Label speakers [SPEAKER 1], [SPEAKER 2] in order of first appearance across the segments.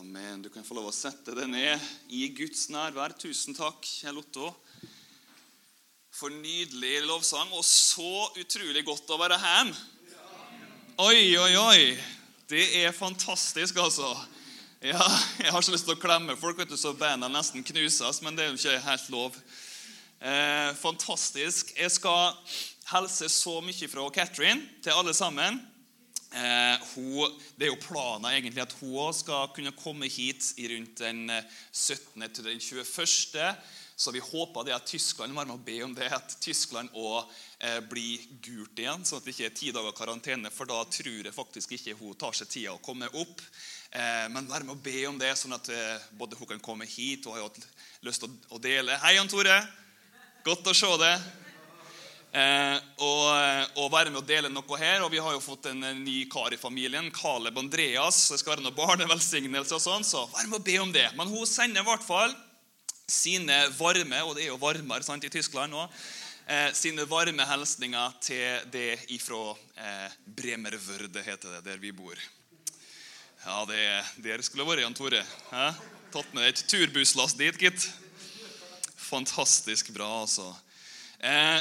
[SPEAKER 1] Amen. Du kan få lov å sette deg ned i Guds nærvær. Tusen takk, Kjell Otto, for nydelig lovsang. Og så utrolig godt å være hjem. Oi, oi, oi. Det er fantastisk, altså. Ja, jeg har så lyst til å klemme folk, vet du, så beina nesten knuses, men det er jo ikke helt lov. Eh, fantastisk. Jeg skal helse så mye fra Catherine til alle sammen. Eh, hun, det er jo planen egentlig at hun skal kunne komme hit i rundt den 17. Eh, til den 21. Så vi håper det at Tyskland var med å be om det, at Tyskland òg eh, blir gult igjen, sånn at det ikke er ti dager karantene. For da tror jeg faktisk ikke hun tar seg tida å komme opp. Men vær med å be om det, sånn at både hun kan komme hit og har hatt lyst til å dele. Hei, Jan Tore. Godt å se deg. Eh, og, eh, og, være med å dele noe her. Og vi har jo fått en, ny kar i familien, Caleb Andreas. Det skal være noe barnevelsignelse og sånn, så vær med å be om det. Men hun sender i hvert fall sine varme, og det er jo varmere sant, i Tyskland nå, eh, sine varme hilsninger til det ifra eh, Bremervørde, heter det, der vi bor. Ja, det der skulle vært, Jan Tore. Eh? Tatt med et turbusslass dit, gitt. Fantastisk bra, altså. Eh,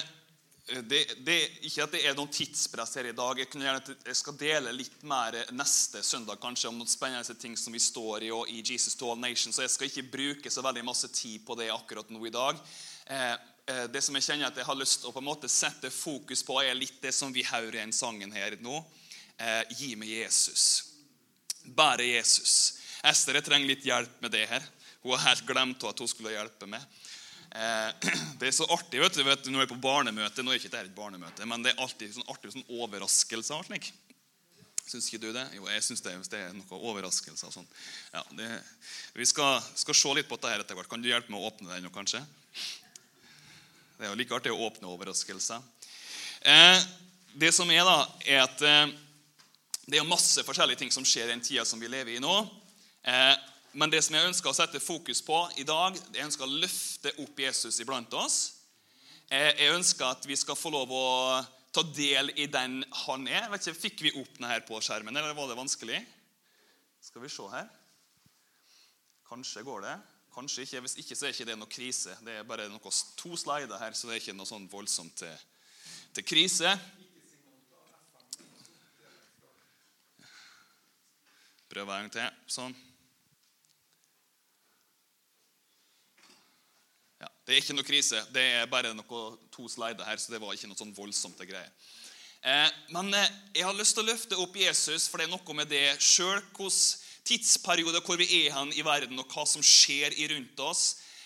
[SPEAKER 1] det, det, ikke at det er noen tidspress her i dag. Jeg, gjerne, jeg, skal dele litt mer neste søndag kanskje om noen spennende ting som vi står i og i Jesus to all nations, så jeg skal ikke bruke så veldig masse tid på det akkurat nå i dag. Eh, eh, det som jeg kjenner at jeg har lyst til å på en måte sette fokus på, er litt det som vi hører i en sangen her nå. Eh, gi meg Jesus. Bare Jesus. Ester jeg trenger litt hjelp med det her. Hun har helt glemt at hun skulle hjelpe meg. Eh, det er så artig vet du, vet du, når jeg er på barnemøte. Nå er ikke dette et barnemøte, men det er alltid sånn artig sånn overraskelser. slik. Syns ikke du det? Jo, jeg syns det, det er noe overraskelser. Sånn. Ja, det, vi skal, skal, se litt på dette etter hvert. Kan du hjelpe meg å åpne den nå, kanskje? Det er jo like artig å åpne overraskelser. Eh, det som er, da, er at eh, det er masse forskjellige ting som skjer i den tida som vi lever i nå. Eh, men det som jeg ønsker å sette fokus på i dag, jeg ønsker å løfte opp Jesus iblant oss. Eh, jeg ønsker at vi skal få lov å ta del i den han er. vet ikke, Fikk vi opp denne her på skjermen, eller var det vanskelig? Skal vi se her. Kanskje går det. Kanskje ikke. Hvis ikke så er ikke det noe krise. Det er bare noe, to slider her, så det er ikke noe sånn voldsomt til, til krise. Prøv en gang til. Sånn. Det er ikke noe krise. Det er bare noe, to slider her, så det var ikke noe sånn voldsomt greier. Eh, men eh, jeg har lyst til å løfte opp Jesus, for det er noe med det sjøl hvilken tidsperiode hvor vi er hen i verden, og hva som skjer rundt oss.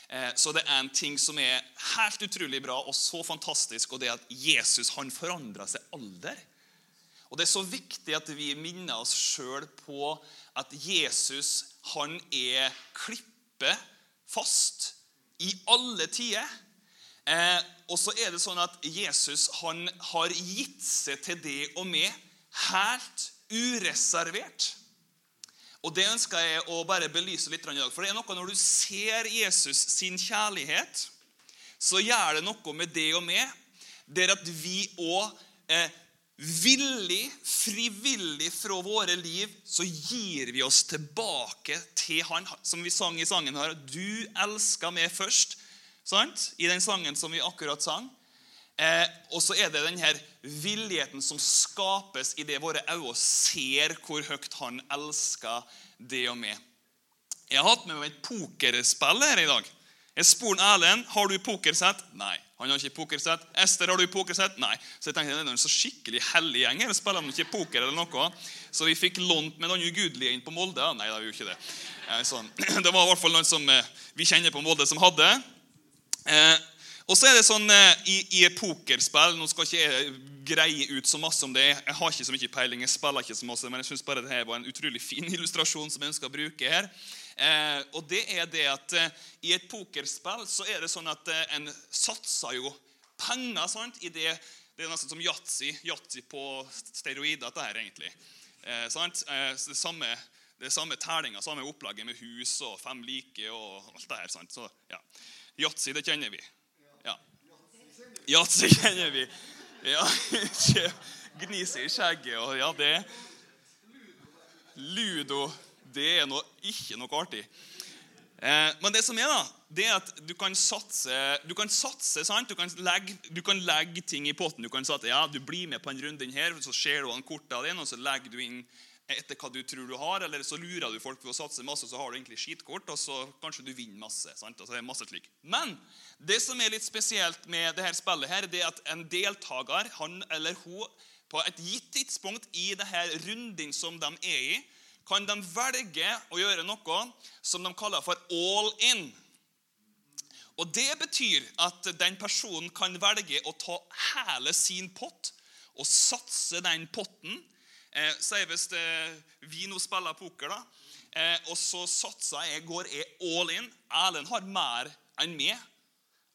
[SPEAKER 1] Eh, så det er en ting som er helt utrolig bra og så fantastisk, og det er at Jesus han forandrer seg alder. Og Det er så viktig at vi minner oss sjøl på at Jesus han er klippet fast i alle tider. Eh, og så er det sånn at Jesus han har gitt seg til det og med helt ureservert. Og Det ønsker jeg å bare belyse litt i dag. For det er noe Når du ser Jesus sin kjærlighet, så gjør det noe med det og med. Det er at vi òg eh, villig, frivillig fra våre liv, så gir vi oss tilbake til Han. Som vi sang i sangen her. Du elska meg først. Sant? I den sangen som vi akkurat sang. Eh, og så er det denne villigheten som skapes idet våre øyne ser hvor høyt Han elsker det og meg. Jeg har hatt med meg et pokerspill her i dag. Jeg spurte Erlend har du pokersett. Nei. Han har ikke pokersett. Ester, har du pokersett? Nei. Så jeg tenkte, det er en så skikkelig hellig gjeng her. Spiller de ikke poker eller noe? Så vi fikk lånt med noen ugudelige inn på Molde. Nei, det var jo ikke det. Sånn. Det var i hvert fall noen som eh, vi kjenner på Molde, som hadde. Eh, og så er det sånn eh, i, i pokerspill Nå skal ikke jeg greie ut så masse om det. Jeg har ikke så mye peiling, jeg spiller ikke så masse, men jeg synes bare det her var en utrolig fin illustrasjon som jeg ønsker å bruke her. Eh, og det er det at eh, I et pokerspill så er det sånn at eh, en satser jo penger sant, i det Det er nesten som yatzy. Yatzy på steroider, dette her, egentlig. Eh, sant? Eh, det samme, det samme tellinga, samme opplaget med hus og fem like og alt det her. sant? Så, ja. Yatzy, det kjenner vi. Ja. Yatzy kjenner vi. Ja, Gnise i skjegget og ja, det Ludo Det er noe, ikke noe artig. Eh, men det som er da, det er at du kan satse, du kan satse sant? Du kan, legge, du kan legge ting i potten. Du kan at ja, du blir med på en runde her, så ser du an kortene dine, og så legger du inn etter hva du tror du har, eller så lurer du folk ved å satse masse, så har du egentlig skitkort, og så kanskje du vinner masse. sant? Altså, det er masse slik. Men det som er litt spesielt med dette spillet, her, det er at en deltaker, han eller hun, på et gitt tidspunkt i denne runden som de er i, kan de velge å gjøre noe som de kaller for all in. Og Det betyr at den personen kan velge å ta hele sin pott og satse den potten. Eh, Sier hvis eh, vi nå spiller poker, da, eh, og så satser jeg, går jeg all in. Erlend har mer enn meg,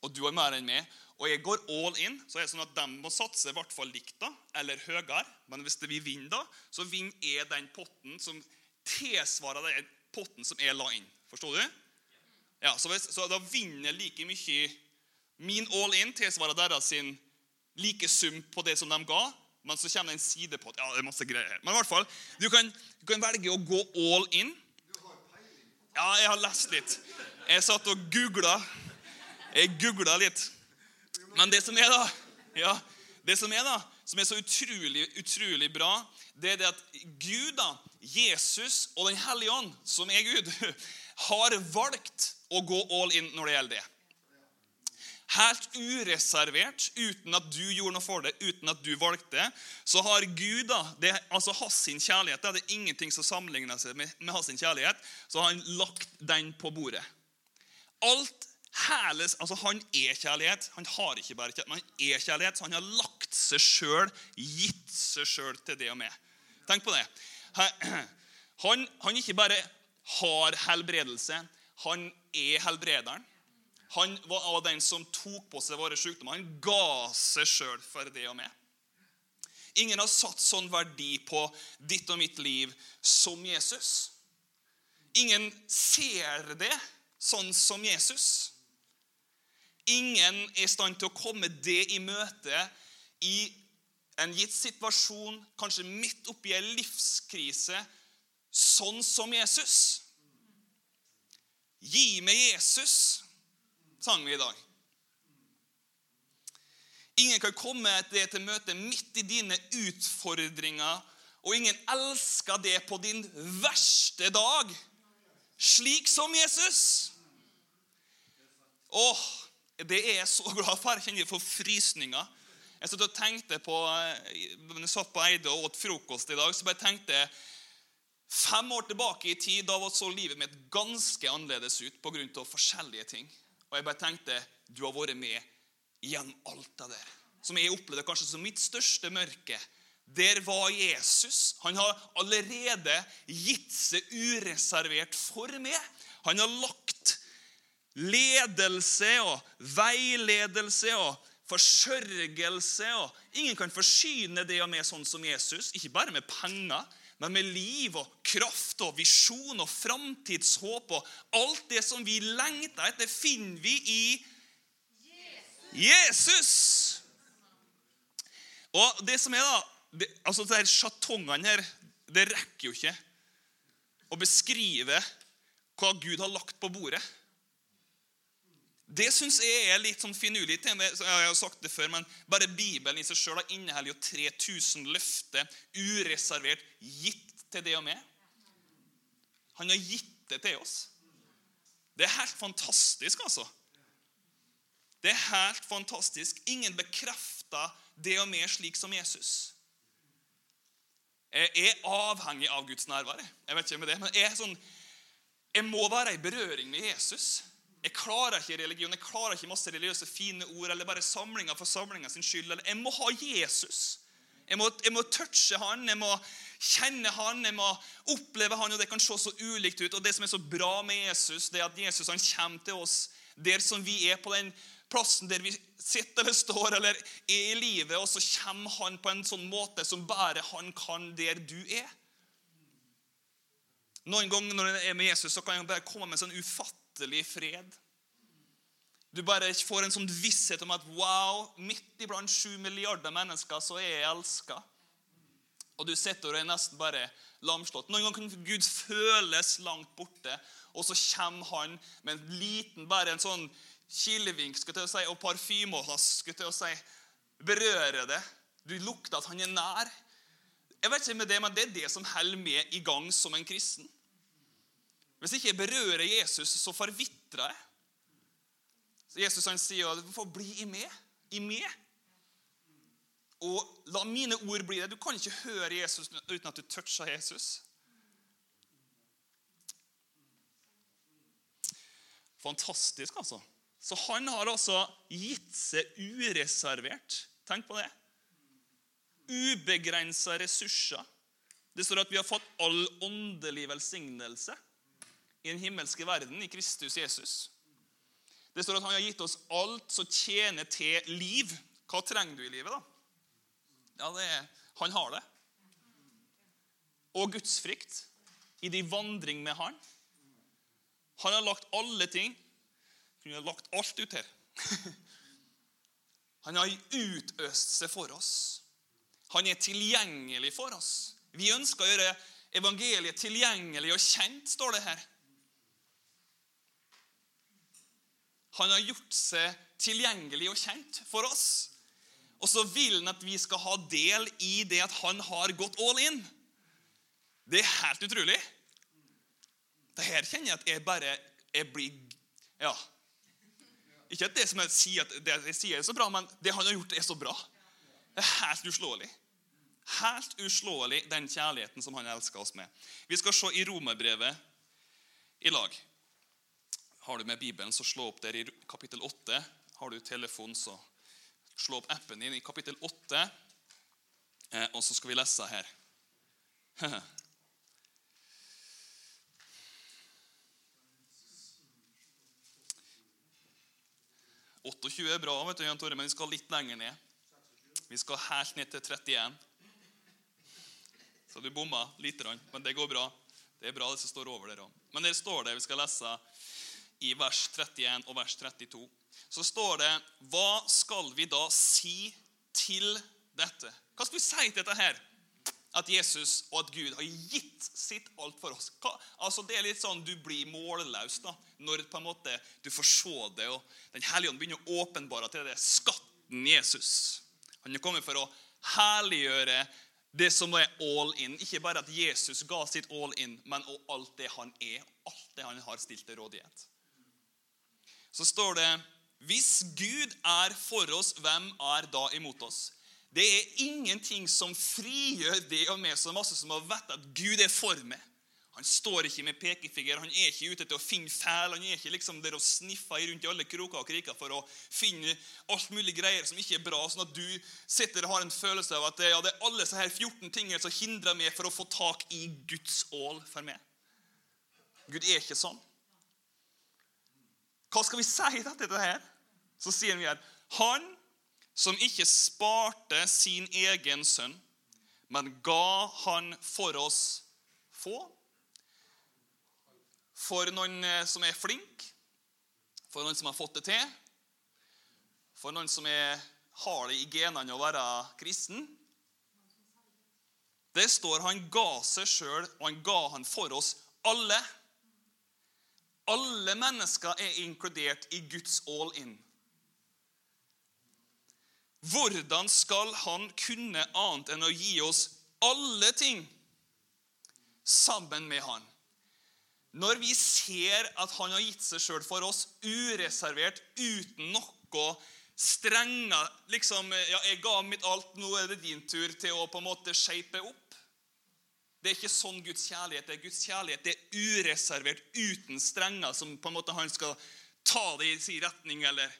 [SPEAKER 1] og du har mer enn meg. Og jeg går all in, så er det sånn at de må satse i hvert fall likt da, eller høyere. Men hvis vi vinner, da, så vinner jeg den potten som tilsvarer den potten som jeg la inn. Forstår du? Ja, så, hvis, så da vinner like mye Min all in tilsvarer deres sin like sum på det som de ga. Men så kommer det en sidepott. Ja, det er masse greier. Men i hvert fall, du kan, du kan velge å gå all in. Ja, jeg har lest litt. Jeg satt og googla. Jeg googla litt. Men det som er da, ja, det som er da, som er så utrolig, utrolig bra, det er det at Gud, da, Jesus og Den hellige ånd, som er Gud, har valgt å gå all in når det gjelder det. Helt ureservert, uten at du gjorde noe for det, uten at du valgte, så har Gud da, det, altså hans kjærlighet, det er ingenting som sammenligner seg med, med hans kjærlighet, så har han lagt den på bordet. Alt Hele, altså Han er kjærlighet. Han har ikke bare kjærlighet, men han er kjærlighet. Så han har lagt seg sjøl, gitt seg sjøl til det og med. Tenk på det. Han, han ikke bare har helbredelse, han er helbrederen. Han var den som tok på seg våre sykdommer. Han ga seg sjøl for det og med. Ingen har satt sånn verdi på ditt og mitt liv som Jesus. Ingen ser det sånn som Jesus. Ingen er i stand til å komme det i møte i en gitt situasjon, kanskje midt oppi en livskrise, sånn som Jesus. Gi meg Jesus, sang vi i dag. Ingen kan komme det til møte midt i dine utfordringer, og ingen elsker det på din verste dag, slik som Jesus. Åh, det er jeg så glad for. Jeg kjenner for frysninger. Jeg satt og tenkte på, eh, jeg satt på Eide og åt frokost i dag, så bare tenkte jeg Fem år tilbake i tid da så livet mitt ganske annerledes ut pga. forskjellige ting. Og jeg bare tenkte du har vært med gjennom alt det der. Som jeg opplevde kanskje som mitt største mørke. Der var Jesus. Han har allerede gitt seg ureservert for meg. Han har lagt ledelse og veiledelse og forsørgelse. og Ingen kan forsyne det og med sånn som Jesus. Ikke bare med penger, men med liv og kraft og visjon og framtidshåp. Og alt det som vi lengter etter, finner vi i Jesus. Og det som er da, det, altså de sjatongene her, det rekker jo ikke å beskrive hva Gud har lagt på bordet. Det syns jeg er litt sånn finurlig. Jeg har sagt det før, men Bare Bibelen i seg sjøl inneholder jo 3000 løfter ureservert gitt til det og med. Han har gitt det til oss. Det er helt fantastisk, altså. Det er helt fantastisk. Ingen bekrefter det og med slik som Jesus. Jeg er avhengig av Guds nærvær. Jeg vet ikke med det, men jeg, sånn, jeg må være i berøring med Jesus. Jeg klarer ikke religion, jeg klarer ikke masse religiøse fine ord eller bare samlinger for samlinga sin skyld. Eller jeg må ha Jesus. Jeg må, jeg må, touche han, jeg må kjenne han, jeg må oppleve han. og Det kan se så ulikt ut. og Det som er så bra med Jesus, det er at Jesus han kommer til oss der som vi er, på den plassen der vi sitter eller står eller er i livet, og så kommer han på en sånn måte som bare han kan der du er. Noen ganger når jeg er med Jesus, så kan jeg bare komme med en sånn ufattelig latterlig fred. Du bare får en sånn visshet om at wow, midt iblant sju milliarder mennesker så er jeg elska. Og du sitter og er nesten bare lamslått. Noen ganger kan Gud føles langt borte, og så kommer han med en liten, bare en sånn kilevink skal til å si, og parfyme og skal til å si, berører det. Du lukter at han er nær. Jeg vet ikke med Det men det er det som holder meg i gang som en kristen. Hvis ikke jeg berører Jesus, så forvitrer jeg. Så Jesus han sier at du får bli i meg. I meg. Og la mine ord bli det. Du kan ikke høre Jesus uten at du toucher Jesus. Fantastisk, altså. Så han har altså gitt seg ureservert. Tenk på det. Ubegrensa ressurser. Det står at vi har fått all åndelig velsignelse i den himmelske verden i Kristus Jesus. Det står at han har gitt oss alt som tjener til liv. Hva trenger du i livet, da? Ja, det er, Han har det. Og gudsfrykt i din vandring med Han. Han har lagt alle ting har lagt alt ut her. Han har utøst seg for oss. Han er tilgjengelig for oss. Vi ønsker å gjøre evangeliet tilgjengelig og kjent, står det her. Han har gjort seg tilgjengelig og kjent for oss. Og så vil han at vi skal ha del i det at han har gått all in. Det er helt utrolig. Det her kjenner jeg at jeg bare jeg blir Ja. Ikke at det som jeg sier, at det jeg sier er så bra, men det han har gjort, er så bra. Det er helt uslåelig. Helt uslåelig, den kjærligheten som han elsker oss med. Vi skal se i Romerbrevet i lag. Har du med Bibelen, så slå opp der i kapittel 8. Har du telefon, så slå opp appen din i kapittel 8. Eh, og så skal vi lese her. 28 er bra, vet du, Jan Tore, men vi skal litt lenger ned. Vi skal helt ned til 31. Så du bomma litt, men det går bra. Det er bra, det som står over der òg. Men der står det, vi skal lese i vers 31 og vers 32, så står det Hva skal vi da si til dette? Hva skal vi si til dette her? At Jesus og at Gud har gitt sitt alt for oss. Hva? altså Det er litt sånn du blir målløs da, når på en måte du får se det, og Den hellige ånd begynner å åpenbare til det skatten Jesus. Han er kommet for å herliggjøre det som er all in. Ikke bare at Jesus ga sitt all in, men alt det han er, alt det han har stilt til rådighet så står det Hvis Gud er for oss, hvem er da imot oss? Det er ingenting som frigjør det og meg så masse som har vett at Gud er for meg. Han står ikke med pekefinger, han er ikke ute til å finne fæl. Han er ikke liksom der og sniffer rundt i alle kroker og kriker for å finne alt mulig greier som ikke er bra, sånn at du sitter og har en følelse av at ja, det er alle disse 14 tingene som hindrer meg for å få tak i Guds ål for meg. Gud er ikke sånn. Hva skal vi si til dette her? Så sier vi her Han som ikke sparte sin egen sønn, men ga han for oss få. For noen eh, som er flink, for noen som har fått det til, for noen som er, har det i genene å være kristen. Det står han ga seg sjøl, og han ga han for oss alle. Alle mennesker er inkludert i Guds all in. Hvordan skal han kunne annet enn å gi oss alle ting sammen med han? Når vi ser at han har gitt seg sjøl for oss ureservert, uten noe strenger liksom, ja, 'Jeg ga mitt alt, nå er det din tur til å på en måte shape opp.' Det er ikke sånn Guds kjærlighet er. Guds kjærlighet det er ureservert, uten strenger som på en måte han skal ta det i sin retning. eller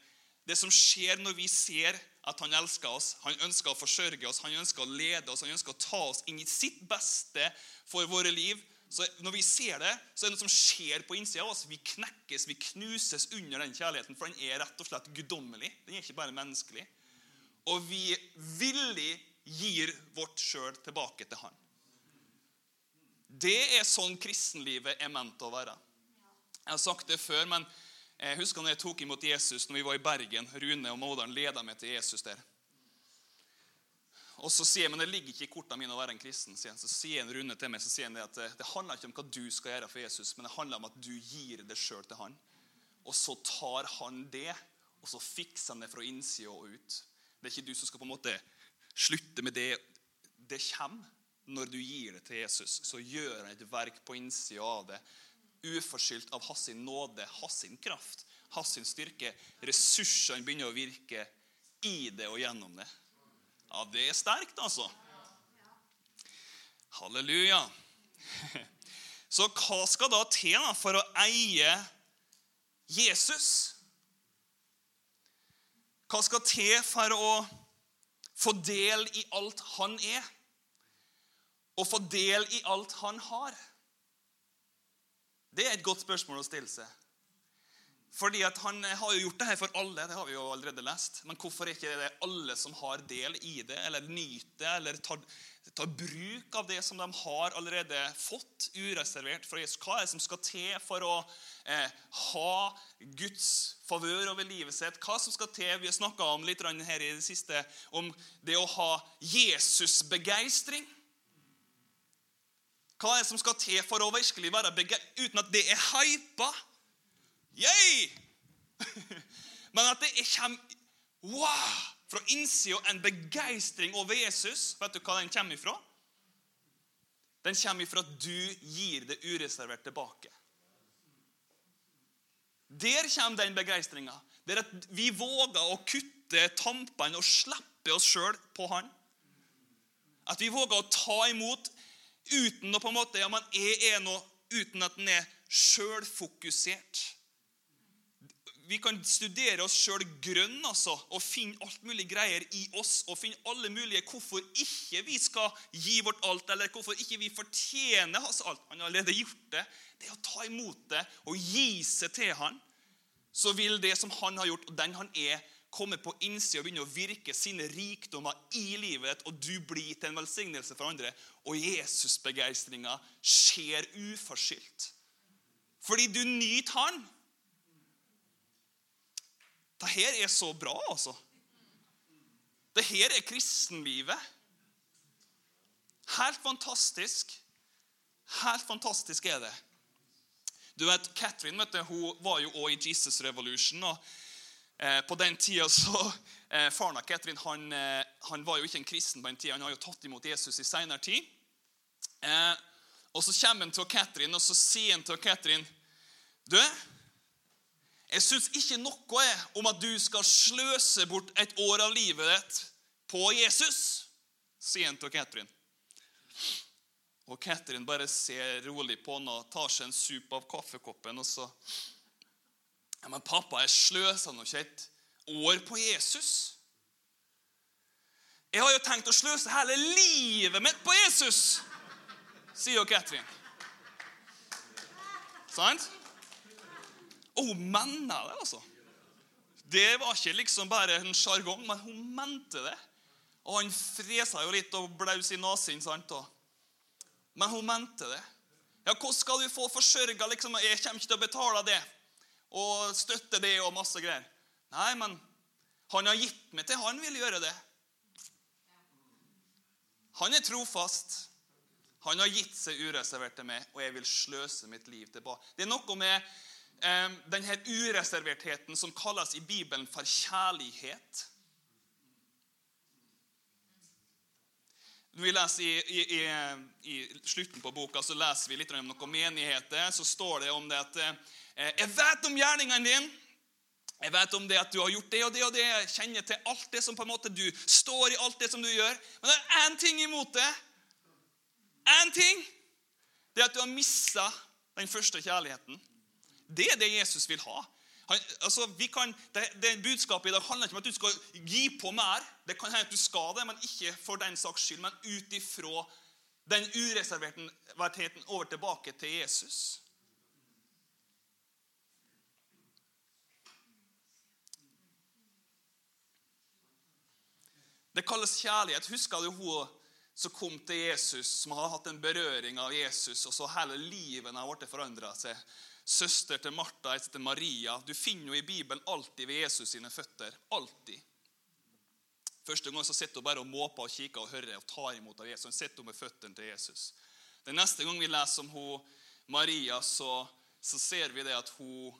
[SPEAKER 1] Det som skjer når vi ser at han elsker oss, han ønsker å forsørge oss, han ønsker å lede oss, han ønsker å ta oss inn i sitt beste for våre liv. Så Når vi ser det, så er det noe som skjer på innsida av oss. Vi knekkes, vi knuses under den kjærligheten, for den er rett og slett guddommelig. Den er ikke bare menneskelig. Og vi villig gir vårt sjøl tilbake til Han. Det er sånn kristenlivet er ment å være. Jeg har sagt det før, men jeg husker når jeg tok imot Jesus når vi var i Bergen. Rune og Modern leda meg til Jesus der. Og så sier jeg, men Det ligger ikke i kortene mine å være en kristen. sier han. Så sier en Rune til meg så sier han at det, det handler ikke om hva du skal gjøre for Jesus, men det handler om at du gir det sjøl til han. Og så tar han det, og så fikser han det fra innsida og ut. Det er ikke du som skal på en måte slutte med det. Det kommer når du gir det til Jesus. Så gjør han et verk på innsida av det. Uforskyldt av hans nåde, hans kraft, hans styrke. Ressursene begynner å virke i det og gjennom det. Ja, det er sterkt, altså. Halleluja. Så hva skal da til for å eie Jesus? Hva skal til for å få del i alt han er? Og få del i alt han har? Det er et godt spørsmål å stille seg. Fordi at Han har jo gjort det her for alle, det har vi jo allerede lest. Men hvorfor er ikke det alle som har del i det, eller nyter eller tar, tar, bruk av det som de har allerede fått, ureservert Jesus? Hva er det som skal til for å eh, ha Guds favør over livet sitt? Hva som skal til? Vi har snakka om litt her i det siste om det å ha Jesus-begeistring. Hva er det som skal til for å virkelig være begeistret uten at det er hypa? Yay! Men at det kommer wow, fra innsida en begeistring over Jesus. Vet du hva den kommer ifra? Den kommer ifra at du gir det ureservert tilbake. Der kommer den begeistringa. Det er at vi våger å kutte tampene og slippe oss sjøl på Han. At vi våger å ta imot uten å på en måte, ja, man er, noe, uten at den er sjølfokusert vi kan studere oss sjøl grønn altså, og finne alt mulig greier i oss. Og finne alle mulige hvorfor ikke vi skal gi vårt alt, eller hvorfor ikke vi fortjener hans alt. Han har allerede gjort det. Det å ta imot det og gi seg til han, så vil det som han har gjort, og den han er, komme på innsida og begynner å virke sine rikdommer i livet ditt, og du blir til en velsignelse for andre. Og Jesusbegeistringa skjer uforskyldt. Fordi du nyter han. Det her er så bra, altså. Det her er kristenlivet. Helt fantastisk. Helt fantastisk er det. Du vet, Catherine vet du, hun var jo også i Jesus Revolution. og På den tida så eh, Faren av Catherine han, eh, han, var jo ikke en kristen på den tida. Han har jo tatt imot Jesus i senere tid. Eh, og Så kommer han til Catherine og så sier han til Catherine Du, jeg syns ikke noe er om at du skal sløse bort et år av livet ditt på Jesus, sier han til Ketrin. Og Ketrin bare ser rolig på henne og tar seg en sup av kaffekoppen. og så... Ja, Men pappa, jeg sløsa nå ikke et år på Jesus. Jeg har jo tenkt å sløse hele livet mitt på Jesus, sier jo Katrin. Sant? Og hun mener det, altså. Det var ikke liksom bare en sjargong, men hun mente det. Og han fresa jo litt og blaus i nesen. sant? Men hun mente det. Ja, Hvordan skal du få forsørga liksom, Jeg kommer ikke til å betale det og støtte det og masse greier. Nei, men han har gitt meg til. Han vil gjøre det. Han er trofast. Han har gitt seg ureservert til meg, og jeg vil sløse mitt liv tilbake. Det er noe med denne ureservertheten som kalles i Bibelen for kjærlighet. Vi leser i, i, i, i, slutten på boka så leser vi litt om noen menigheter. Så står det om det at eh, Jeg vet om gjerningene dine. Jeg vet om det at du har gjort det og det og det. Jeg kjenner til alt det som på en måte du står i alt det som du gjør. Men det er én ting imot det. Én ting. Det er at du har mista den første kjærligheten. Det er det Jesus vil ha. Han, altså, kan, det, det Budskapet i dag handler ikke om at du skal gi på mer. Det kan hende at du skal det, men ikke for den saks skyld. Men ut ifra den ureservertheten over tilbake til Jesus. Det kalles kjærlighet. Husker du hun som kom til Jesus, som har hatt en berøring av Jesus, og så hele livet har blitt forandra seg? søster til Martha, heter Maria. Du finner jo i Bibelen alltid ved Jesus sine føtter. Alltid. Første gang så sitter hun bare og måper og kikker og hører og tar imot av Jesus. Hun sitter med føttene til Jesus. Den neste gang vi leser om hun, Maria, så, så ser vi det at hun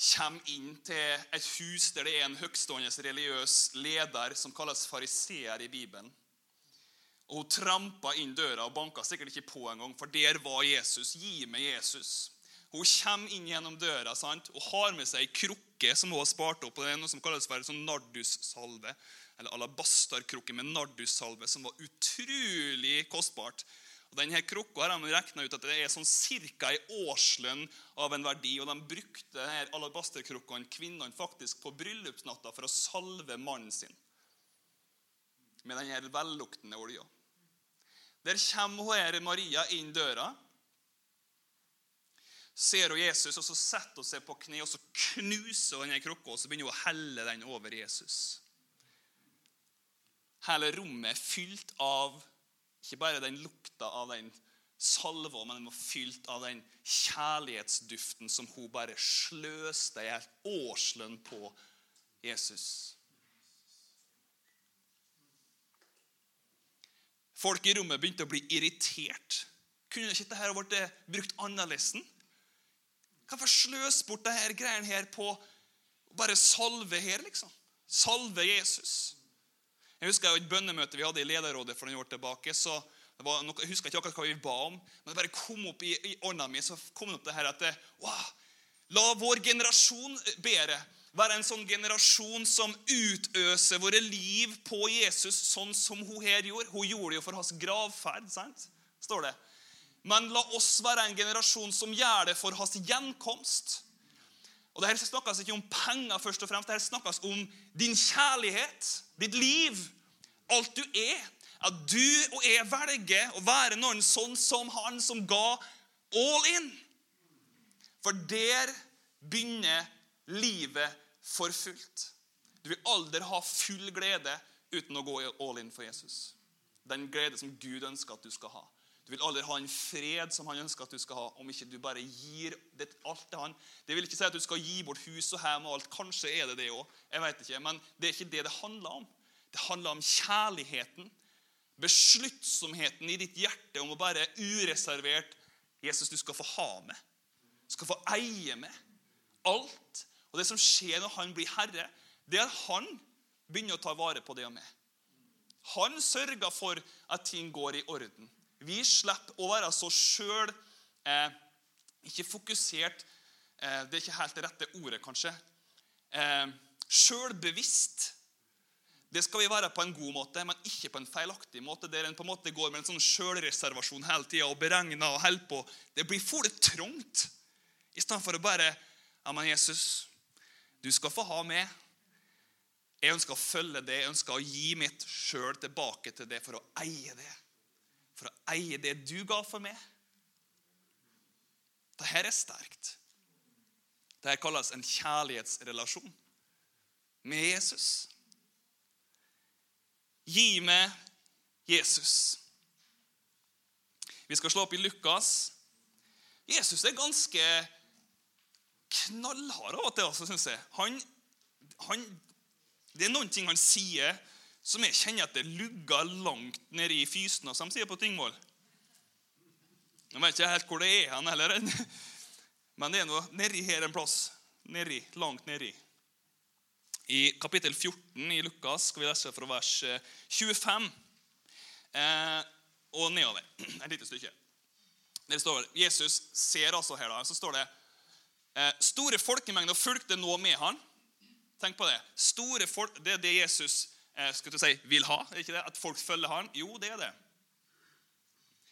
[SPEAKER 1] kommer inn til et hus der det er en høgstående religiøs leder som kalles fariseer i Bibelen. Og Hun trampa inn døra og banka sikkert ikke på engang, for der var Jesus. Gi meg Jesus. Hun kommer inn gjennom døra sant? og har med seg ei krukke som hun har spart opp. og det er noe som kalles for sånn nardussalve, eller alabasterkrukke med nardussalve, som var utrolig kostbart. Og denne krukka har de regna ut at det er sånn ca. ei årslønn av en verdi. Og de brukte denne alabasterkrukkene kvinnene faktisk på bryllupsnatta for å salve mannen sin med denne velluktende olja. Der kommer her, Maria inn døra. Ser hun Jesus, og så setter hun seg på kne og så knuser hun denne krukka og så begynner hun å helle den over Jesus. Hele rommet er fylt av ikke bare den lukta av den salva, men den var fylt av den kjærlighetsduften som hun bare sløste i helt årslønn på Jesus. Folk i rommet begynte å bli irritert. Kunne ikke dette blitt brukt annerledes? Hvorfor sløse bort disse greiene her på bare salve her, liksom? Salve Jesus. Jeg husker et bønnemøte vi hadde i lederrådet for noen år tilbake. så noe, Jeg husker ikke akkurat hva vi ba om, men det bare kom opp i, i ånda mi så kom det opp det her at wow, La vår generasjon bedre være en sånn generasjon som utøser våre liv på Jesus, sånn som hun her gjorde. Hun gjorde det jo for hans gravferd. sant? Står det. Men la oss være en generasjon som gjør det for hans gjenkomst. Og det her snakkes ikke om penger, først og fremst. Det her snakkes om din kjærlighet, ditt liv, alt du er. At du og jeg velger å være noen sånn som han som ga all in. For der begynner livet for fullt. Du vil aldri ha full glede uten å gå all in for Jesus. Den glede som Gud ønsker at du skal ha. Du vil aldri ha en fred som han ønsker at du skal ha, om ikke du bare gir det, alt til han. Det vil ikke si at du skal gi bort hus og hjem og alt. Kanskje er det det òg. Jeg vet ikke. Men det er ikke det det handler om. Det handler om kjærligheten. Besluttsomheten i ditt hjerte om å bare ureservert Jesus, du skal få ha med. Du skal få eie med. Alt. Og det som skjer når han blir herre, det er at han begynner å ta vare på det og med. Han sørger for at ting går i orden. Vi slipper å være så sjøl eh, Ikke fokusert eh, Det er ikke helt det rette ordet, kanskje. Eh, Sjølbevisst. Det skal vi være på en god måte, men ikke på en feilaktig måte. Der en på en måte går med en sånn sjølreservasjon hele tida og beregner og holder på. Det blir for det trangt. I stedet for å bare Ja, men Jesus, du skal få ha med. Jeg ønsker å følge det. Jeg ønsker å gi mitt sjøl tilbake til det for å eie det for å eie det du ga for meg. Dette er sterkt. Dette kalles en kjærlighetsrelasjon med Jesus. Gi meg Jesus. Vi skal slå opp i Lukas. Jesus er ganske knallhard av og til, altså, syns jeg. Han, han, det er noen ting han sier som jeg kjenner at det lugger langt nede i fysene, som de på Tingvoll. Jeg vet ikke helt hvor det er han heller, men det er noe nedi her en plass. Nedi, langt nedi. I kapittel 14 i Lukas skal vi lese fra vers 25 eh, eh, og nedover. Et lite stykke. Der står Jesus ser altså her da, så står det eh, Store folkemengder fulgte nå med han. Tenk på det. Store folk, Det er det Jesus Eh, skal du si, vil ha. Er ikke det? At folk følger han? Jo, det er det.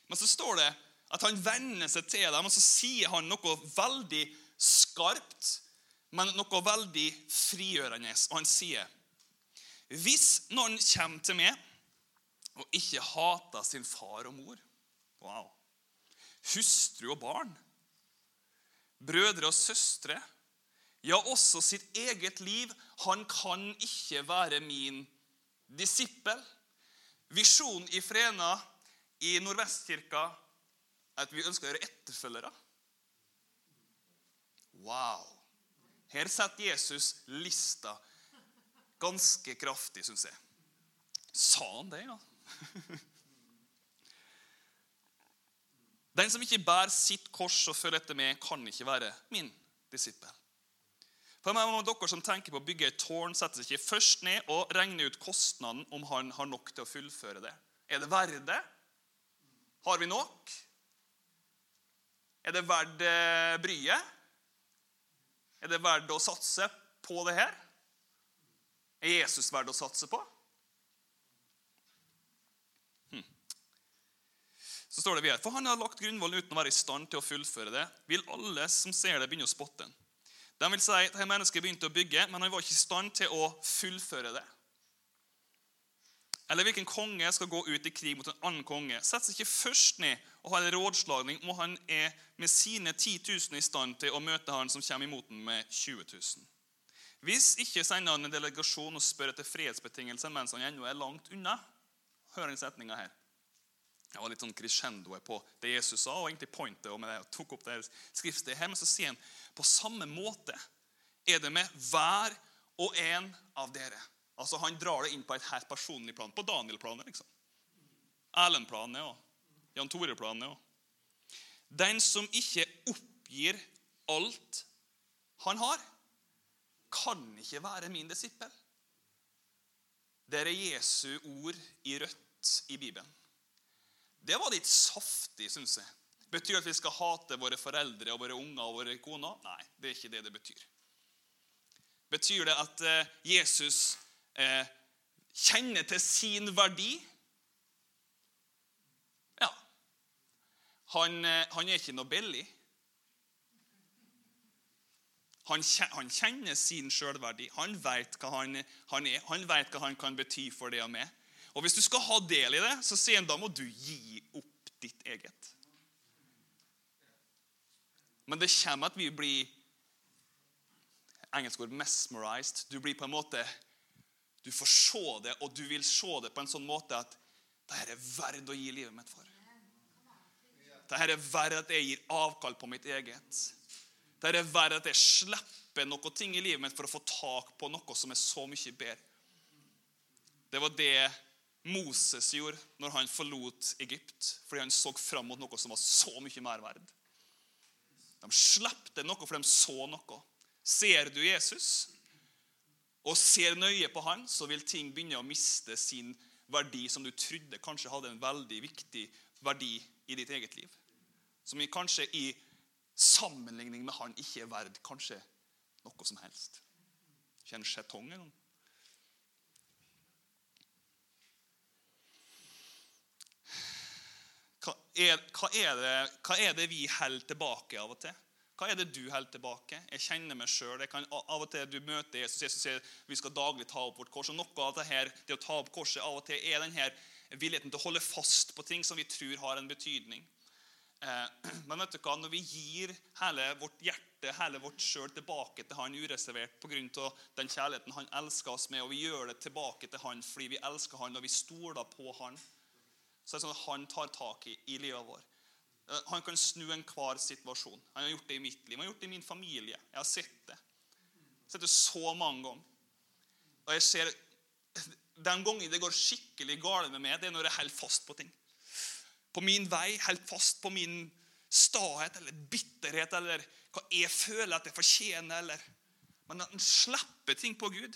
[SPEAKER 1] Men så står det at han venner seg til dem, og så sier han noe veldig skarpt, men noe veldig frigjørende. Og han sier Hvis noen kommer til meg og ikke hater sin far og mor wow, Hustru og barn, brødre og søstre, ja, også sitt eget liv, han kan ikke være min disippel. visjon i Frena i Nordvestkirka at vi ønsker å gjøre etterfølgere. Wow! Her setter Jesus lista ganske kraftig, syns jeg. Sa han det, ja? Den som ikke bærer sitt kors og følger etter meg, kan ikke være min disippel. For meg må Dere som tenker på å bygge et tårn, setter seg ikke først ned og regner ut kostnaden om han har nok til å fullføre det. Er det verdt det? Har vi nok? Er det verdt eh, bryet? Er det verdt å satse på det her? Er Jesus verdt å satse på? Hm. Så står det videre, For han har lagt grunnvollen uten å være i stand til å fullføre det. Vil alle som ser det, begynne å spotte den. De vil si at dette mennesket begynte å bygge, men han var ikke i stand til å fullføre det. Eller hvilken konge skal gå ut i krig mot en annen konge? Sett seg ikke først ned og ha en rådslagning om han er med sine 10 000 i stand til å møte han som kommer imot ham med 20 000. Hvis ikke sender han en delegasjon og spør etter fredsbetingelser mens han ennå er langt unna. Hør den setninga her. Jeg var litt sånn crescendoet på det Jesus sa, og egentlig pointet med det, og tok opp det skriftstedet her, Men så sier han på samme måte er det med hver og en av dere. Altså Han drar det inn på et helt personlig plan. På Daniel-planet, liksom. Erlend-planet og Jan Tore-planet òg. Den som ikke oppgir alt han har, kan ikke være min disippel. Det er Jesu ord i rødt i Bibelen. Det var litt saftig, syns jeg. Betyr det at vi skal hate våre foreldre og våre unger og våre koner? Nei, det er ikke det det betyr. Betyr det at eh, Jesus eh, kjenner til sin verdi? Ja. Han, eh, han er ikke noe billig. Han, han kjenner sin sjølverdi. Han vet hva han, han, er. Han vet hva han kan bety for det og meg. Og Hvis du skal ha del i det, så sier han da må du gi opp ditt eget. Men det kommer at vi blir engelsk ord 'mesmerized'. Du blir på en måte Du får se det, og du vil se det på en sånn måte at dette er verdt å gi livet mitt for. Dette er verdt at jeg gir avkall på mitt eget. Det er verdt at jeg slipper noe ting i livet mitt for å få tak på noe som er så mye bedre. Det var det Moses gjorde når han forlot Egypt, fordi han så fram mot noe som var så mye mer verd. De slepte noe, for de så noe. Ser du Jesus og ser nøye på han, så vil ting begynne å miste sin verdi som du trodde kanskje hadde en veldig viktig verdi i ditt eget liv. Som kanskje i sammenligning med han ikke er verd kanskje noe som helst. Kjenner skjetong en Hva er, det, hva er, det, vi holder tilbake av og til? Hva er det du holder tilbake? Jeg kjenner meg sjøl. Av og til du møter Jesus, Jesus sier vi skal daglig ta opp vårt kors. og Noe av det her, det å ta opp korset av og til er denne villigheten til å holde fast på ting som vi tror har en betydning. Eh, men vet du hva? når vi gir hele vårt hjerte, hele vårt sjøl tilbake til Han ureservert pga. den kjærligheten Han elsker oss med, og vi gjør det tilbake til Han fordi vi elsker Han og vi stoler på Han, så det er sånn at Han tar tak i, i livet vårt. Eh, han kan snu enhver situasjon. Han har gjort det i mitt liv. Han har gjort det i min familie. Jeg har sett det. Jeg har sett det så mange ganger. Og jeg ser Den gangen det går skikkelig galt med meg, det er når jeg holder fast på ting på min vei, helt fast på min stahet eller bitterhet eller hva jeg føler at jeg fortjener. eller Men at han slipper ting på Gud,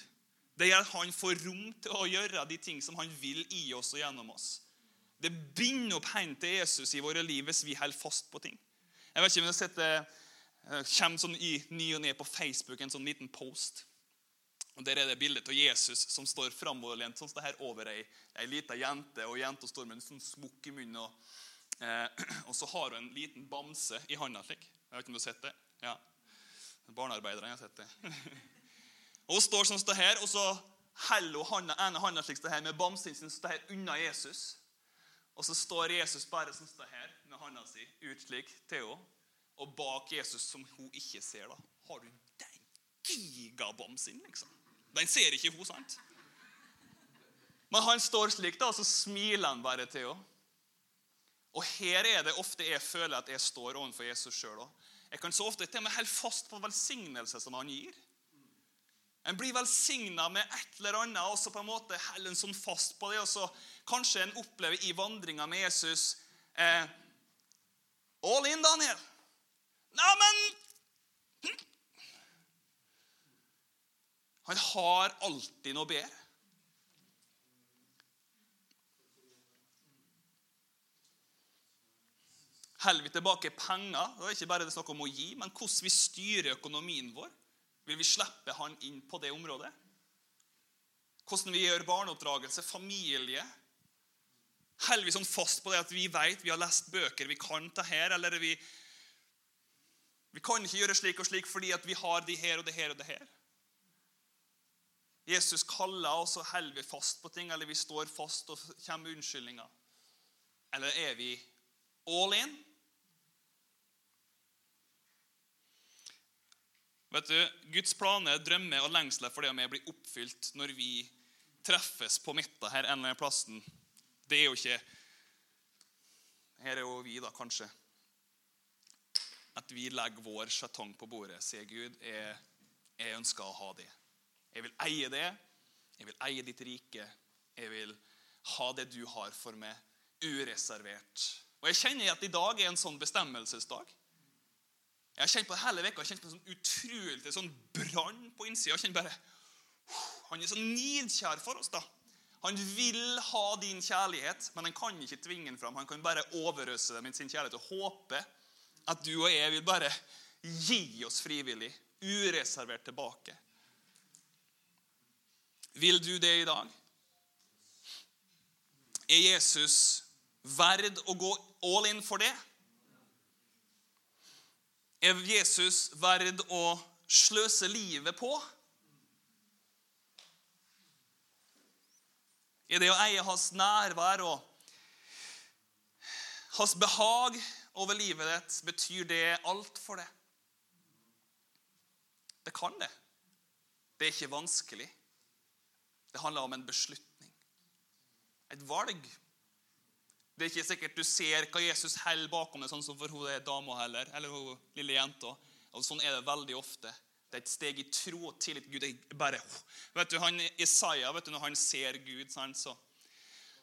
[SPEAKER 1] det gjør at han får rom til å gjøre de ting som han vil i oss og gjennom oss. Det binder opp hendene til Jesus i våre liv hvis vi holder fast på ting. Jeg vet ikke om det kommer sånn i ny og ne på Facebook en sånn liten post. Og Der er det bildet av Jesus som står framoverlent sånn som det her over ei, ei lita jente. og Jenta står med en sånn smokk i munnen. Og, eh, og, så har hun en liten bamse i handa. Jeg vet ikke om du har sett det? Ja. Barnearbeiderne har sett det. og Hun står sånn som det her, og så holder hun ene handa det her, med bamsen sin sånn her unna Jesus. Og så står Jesus bare som står her, med hånda si ut slik til henne. Og bak Jesus, som hun ikke ser, da, har du den gigabamsen, liksom. Den ser ikke hun, sant? Men han står slik, da, og så smiler han bare til henne. Og her er det ofte jeg føler at jeg står overfor Jesus sjøl òg. Jeg kan så ofte til og med holde fast på velsignelse som han gir. En blir velsigna med et eller annet, og så på en måte holder en sånn fast på det. Og så kanskje en opplever i vandringa med Jesus eh, All in, Daniel! Neimen hm. Han har alltid noe bedre. Holder vi tilbake penger, det er ikke bare det snakk om å gi, men hvordan vi styrer økonomien vår. Vil vi slippe han inn på det området? Hvordan vi gjør barneoppdragelse, familie. Holder vi sånn fast på det at vi vet, vi har lest bøker, vi kan ta her, eller vi, vi kan ikke gjøre slik og slik fordi vi har de her og det her og det her? Jesus kaller, og så holder vi fast på ting, eller vi står fast og kommer med unnskyldninger. Eller er vi all in? Vet du, Guds planer, drømmer og lengsler for det og meg blir oppfylt når vi treffes på midten her en eller annen plassen. Det er jo ikke Her er jo vi, da, kanskje. At vi legger vår sjetong på bordet. Sier Gud, jeg, jeg ønsker å ha det. Jeg vil eie det. Jeg vil eie ditt rike. Jeg vil ha det du har for meg, ureservert. Og Jeg kjenner at i dag er en sånn bestemmelsesdag. Jeg har kjent på det hele veka, kjent på en sånn utrolig sånn brann på innsida. Han er så nidkjær for oss. da. Han vil ha din kjærlighet, men han kan ikke tvinge den fram. Han kan bare overøse deg med sin kjærlighet og håpe at du og jeg vil bare gi oss frivillig, ureservert tilbake. Vil du det i dag? Er Jesus verd å gå all in for det? Er Jesus verd å sløse livet på? Er det å eie hans nærvær og hans behag over livet ditt, betyr det alt for det? Det kan det. Det er ikke vanskelig. Det handler om en beslutning. Et valg det er ikke sikkert du ser hva Jesus holder bakom det, sånn som for hun er dama heller, eller hun lille jenta. Og Sånn er det veldig ofte. Det er et steg i tro og tillit til Gud. Det bare, vet du, han, Isaiah, vet du, når han ser Gud, sant, så,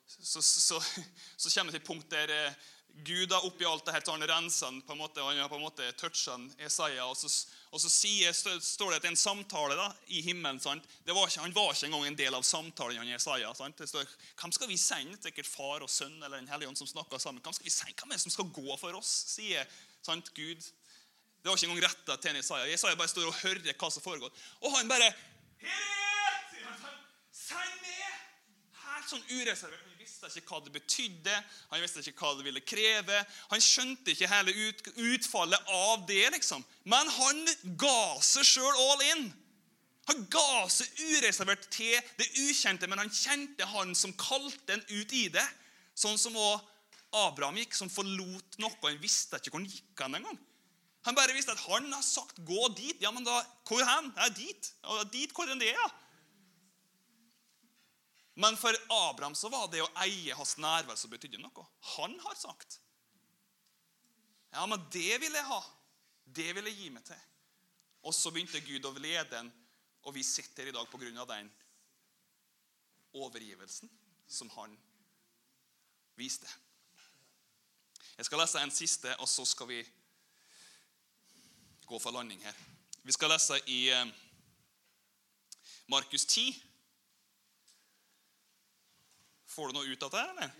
[SPEAKER 1] så, så, så, kommer det til punkt der eh, Gud har oppi alt det her, så han renser han på en måte, han har på en måte toucha Isaiah. og så, og så sier, står det at er en samtale da, i himmelen. sant? Var ikke, han var ikke engang en del av samtalen. han Isaiah, sant? Det står, Hvem skal vi sende? Sikkert far og sønn eller en hellige ånd som snakker sammen. Hvem skal vi sende? Hvem er det som skal gå for oss? sier sant, Gud. Det var ikke engang retta til Isaiah. Isaiah bare står og hører hva som foregår. Og han bare Her sier han. Send meg! Helt sånn ureservert Han visste ikke hva det betydde, han visste ikke hva det ville kreve. Han skjønte ikke hele ut, utfallet av det, liksom. Men han ga seg sjøl all in. Han ga seg ureservert til det ukjente, men han kjente han som kalte en ut i det. Sånn som også Abraham gikk, som forlot noe. Han visste ikke hvor han gikk hen engang. Han bare visste at han har sagt 'gå dit'. Ja, men da, hvor hen? Ja, dit. Ja, dit, hvor er det, ja? Men for Abraham så var det å eie hans nærvær som betydde noe. Han har sagt. Ja, men det vil jeg ha. Det vil jeg gi meg til. Og så begynte Gud å lede den, og vi sitter i dag pga. den overgivelsen som han viste. Jeg skal lese en siste, og så skal vi gå for landing her. Vi skal lese i eh, Markus 10. Får du noe ut av det, eller?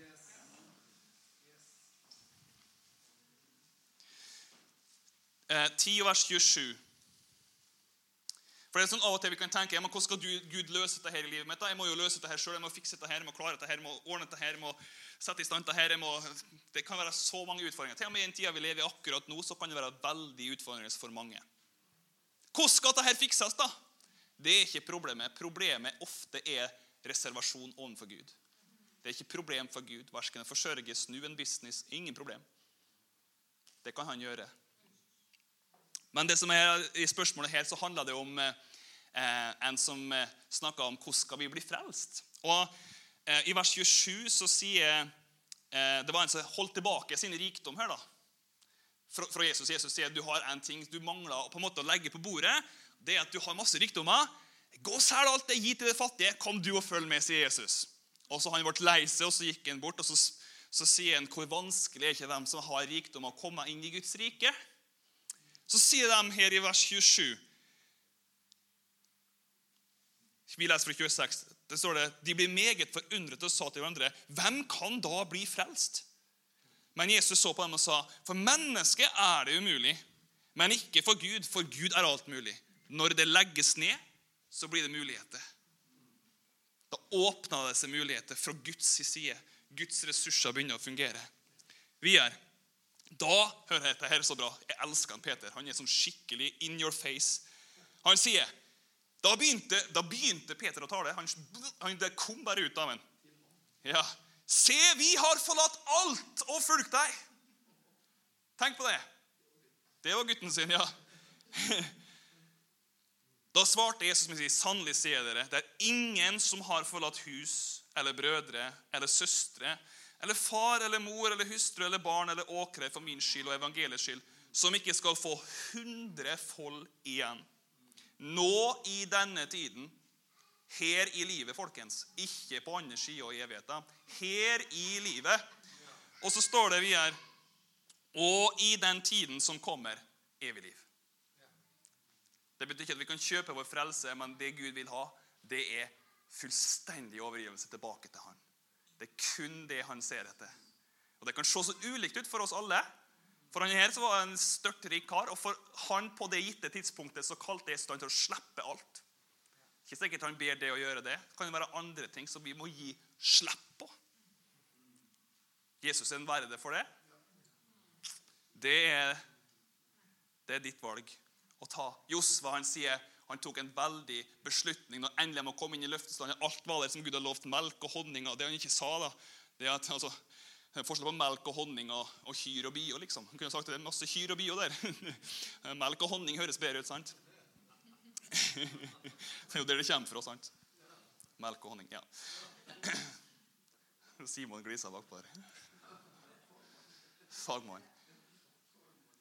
[SPEAKER 1] Eh, 10 vers 27. For det er sånn Av og til vi kan tenke ja, men hvordan skal Gud løse dette her i livet mitt? Jeg må jo løse dette her selv, jeg må fikse dette her, jeg må klare dette her, jeg må ordne dette her, jeg må sette i stand dette her. jeg Må, det kan være så mange utfordringer. Til og med i den tida vi lever i akkurat nå, så kan det være veldig utfordrende for mange. Hvordan skal dette fikses? da? Det er ikke problemet. Problemet ofte er reservasjon overfor Gud. Det er ikke problem for Gud. Verken å forsørge, snu en business. Ingen problem. Det kan han gjøre. Men det som er i spørsmålet her, så handler det om eh, en som eh, snakker om hvordan skal vi bli frelst. Og eh, I vers 27 så sier eh, Det var en som holdt tilbake sin rikdom her. da, fra, fra Jesus. Jesus sier du har en ting du mangler på en måte å legge på bordet. Det er at du har masse rikdommer. Gå og selg alt det, gi til det fattige. Kom du og følg med, sier Jesus. Og så Han ble lei seg, og så gikk han bort og så, så sier han, hvor vanskelig er ikke dem som har rikdom, å komme inn i Guds rike? Så sier de her i vers 27 Vi leser fra 26. Det står det, De blir meget forundret og sa til hverandre, hvem kan da bli frelst? Men Jesus så på dem og sa, for mennesket er det umulig, men ikke for Gud, for Gud er alt mulig. Når det legges ned, så blir det muligheter. Da åpna det seg muligheter fra Guds side. Guds ressurser begynner å fungere. Videre. Da hører jeg dette her så bra. Jeg elsker han Peter. Han er sånn skikkelig in your face. Han sier Da begynte, da begynte Peter å tale. Han, han, det kom bare ut av ham. Ja. Se, vi har forlatt alt og fulgt deg. Tenk på det. Det var gutten sin, ja. Da svarte Jesus med å si, sannelig sier dere, det er ingen som har forlatt hus eller brødre eller søstre eller far eller mor eller hustru eller barn eller åkre for min skyld og evangeliets skyld, som ikke skal få hundrefold igjen. Nå i denne tiden, her i livet, folkens, ikke på andre sida av evigheta. her i livet. Og så står det videre og i den tiden som kommer, evig liv. Det betyr ikke at vi kan kjøpe vår frelse, men det Gud vil ha, det er fullstendig overgivelse tilbake til Han. Det er kun det han ser etter. Og Det kan se så ulikt ut for oss alle. For han her så var en størtrik kar, og for han på det gitte tidspunktet så kalte i stand til å slippe alt. Ikke sikkert han ber det å gjøre det. Det kan være andre ting som vi må gi slipp på. Jesus er en verde for det. Det er, det er ditt valg å ta. Josva han sier han tok en veldig beslutning når endelig må komme inn i løfteslandet. Alt var der som Gud hadde lovt. Melk og honning. og Det han ikke sa, da, det er at altså, Forskjell på melk og honning og, og kyr og bio. liksom. Han kunne sagt at det er masse kyr og bio der. melk og honning høres bedre ut, sant? det er jo der det kommer fra. sant? Melk og honning. ja. Simon gliser bakpå der. Fagmann.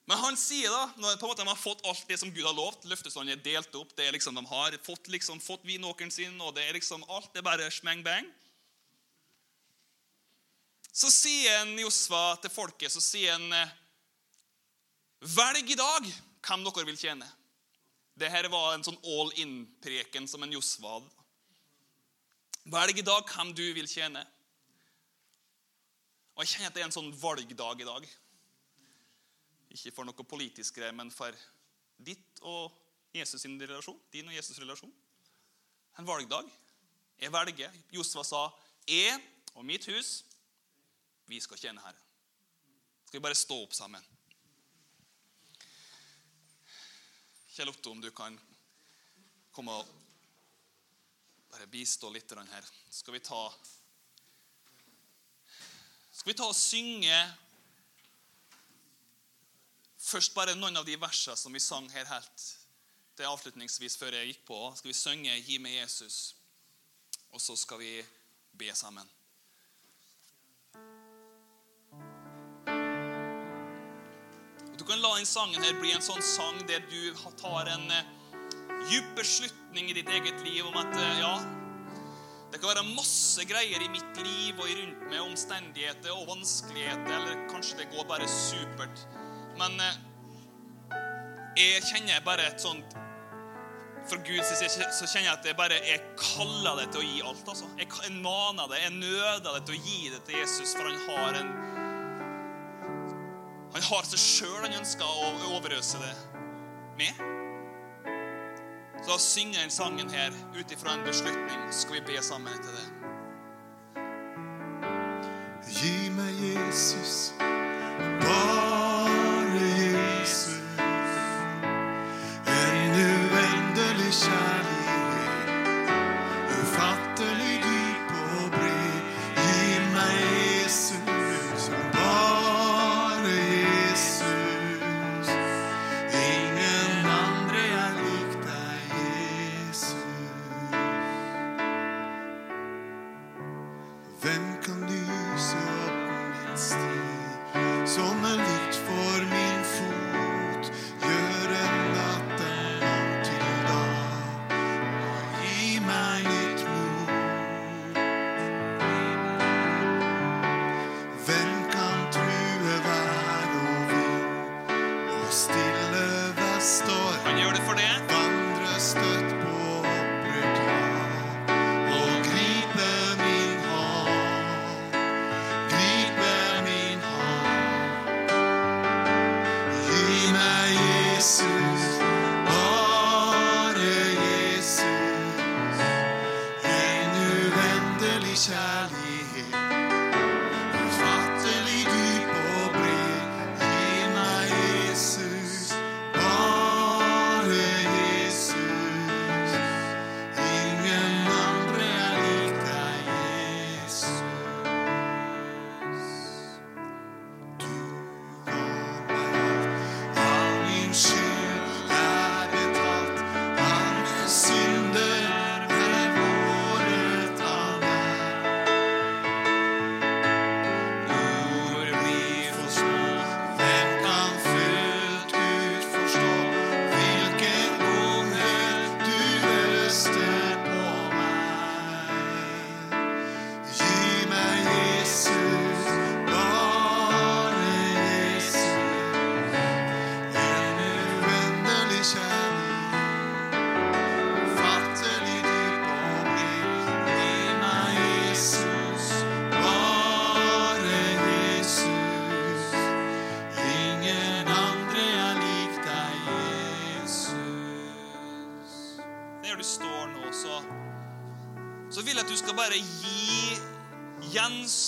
[SPEAKER 1] Men han sier da, når på en måte de har fått alt det som Gud har lovt Løftestanden er delt opp. det er liksom De har fått, liksom, fått vinåkeren sin, og det er liksom alt det er bare smeng-bang. Så sier en Josva til folket så sier en, Velg i dag hvem dere vil tjene. Dette var en sånn all in-preken som en Josva hadde. Velg i dag hvem du vil tjene. Og Jeg kjenner at det er en sånn valgdag i dag. Ikke for noe politisk greier, men for ditt og Jesus sin relasjon. Din og Jesus' relasjon. En valgdag. Jeg velger. Josva sa, 'Jeg og mitt hus, vi skal tjene Herren'. Skal vi bare stå opp sammen? Kjell Otto, om du kan komme og bare bistå litt her. Skal vi ta Skal vi ta og synge Først bare noen av de versene som vi sang her helt til avslutningsvis før jeg gikk på. Skal vi synge 'Gi meg Jesus', og så skal vi be sammen. Du kan la den sangen her bli en sånn sang der du tar en eh, djup beslutning i ditt eget liv om at eh, ja, det kan være masse greier i mitt liv og rundt meg, omstendigheter og vanskeligheter, eller kanskje det går bare supert. Men eh, jeg kjenner bare et sånt For Guds side så kjenner jeg at jeg bare jeg kaller det til å gi alt. altså. Jeg, maner det, jeg nøder det til å gi det til Jesus, for han har en Han har seg sjøl han ønsker å overøse det med. Så da synger den sangen her ut ifra en beslutning, så skal vi be sammen etter det.
[SPEAKER 2] Gi meg Jesus,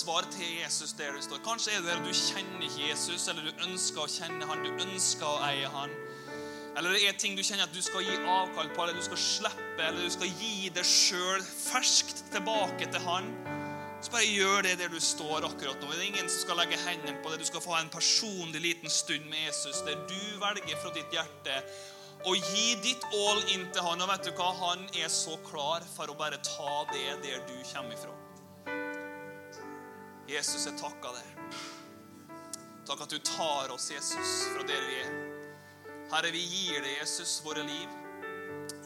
[SPEAKER 1] gjensvar til Jesus der du står. Kanskje er det der du kjenner Jesus, eller du ønsker å kjenne han, du ønsker å eie han. Eller det er ting du kjenner at du skal gi avkall på, eller du skal slippe, eller du skal gi deg sjøl ferskt tilbake til han. Så bare gjør det der du står akkurat nå. Det er ingen som skal legge hendene på det. Du skal få ha en personlig liten stund med Jesus der du velger fra ditt hjerte å gi ditt all inn til han. Og vet du hva? Han er så klar for å bare ta det der du kommer ifra. Jesus, jeg takker deg. Takk at du tar oss, Jesus, fra der vi er. Herre, vi gir deg, Jesus, våre liv.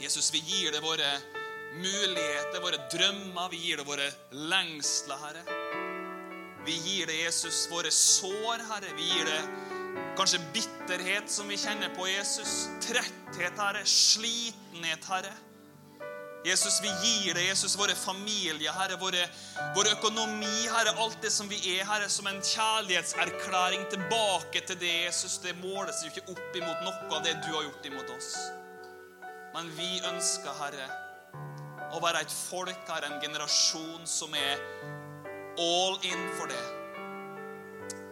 [SPEAKER 1] Jesus, vi gir deg våre muligheter, våre drømmer. Vi gir deg våre lengsler, Herre. Vi gir deg, Jesus, våre sår, Herre. Vi gir deg kanskje bitterhet som vi kjenner på, Jesus. Tretthet, Herre. Slitenhet, Herre. Jesus, vi gir deg, Jesus, våre familier, Herre, våre, vår økonomi, Herre, alt det som vi er, Herre, som en kjærlighetserklæring tilbake til det, Jesus. Det måles jo ikke opp imot noe av det du har gjort imot oss. Men vi ønsker, Herre, å være et folk, Herre, en generasjon som er all in for det.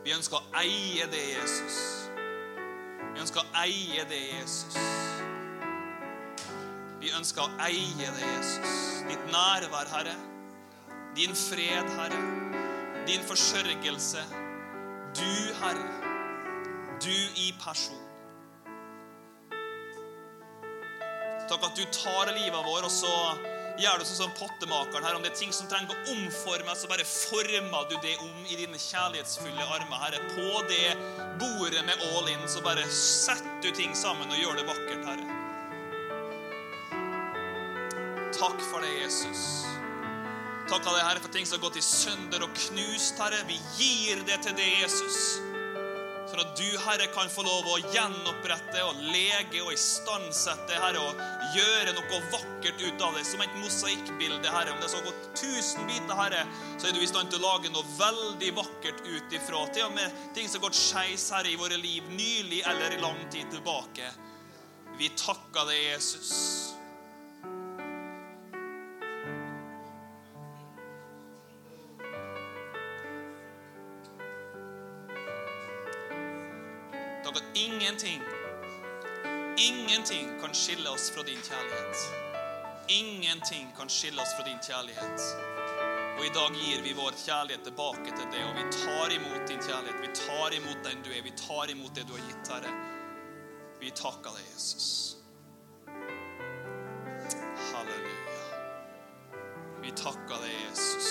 [SPEAKER 1] Vi ønsker å eie det, Jesus. Vi ønsker å eie det, Jesus. Vi ønsker å eie det, Jesus. Ditt nærvær, Herre. Din fred, Herre. Din forsørgelse. Du, Herre. Du i person. Takk at du tar livet vår, og så gjør du sånn som pottemakeren her. Om det er ting som trenger å omformes, så bare former du det om i dine kjærlighetsfulle armer, Herre. På det bordet med all in, så bare setter du ting sammen og gjør det vakkert, Herre. Takk for det, Jesus. Takk av deg, Herre, for ting som har gått i sønder og knust, Herre. Vi gir det til deg, Jesus. For at du, Herre, kan få lov å gjenopprette og lege og istandsette, Herre, og gjøre noe vakkert ut av det. Som et mosaikkbilde, Herre. Om det så har gått tusen biter, Herre, så er du i stand til å lage noe veldig vakkert ut ifra. Til og med ting som har gått skeis, Herre, i våre liv nylig eller i lang tid tilbake. Vi takker deg, Jesus. Ingenting, ingenting kan skille oss fra din kjærlighet. Ingenting kan skille oss fra din kjærlighet. Og i dag gir vi vår kjærlighet tilbake til det, og vi tar imot din kjærlighet. Vi tar imot den du er. Vi tar imot det du har gitt, Herre. Vi takker deg, Jesus. Halleluja. Vi takker deg, Jesus.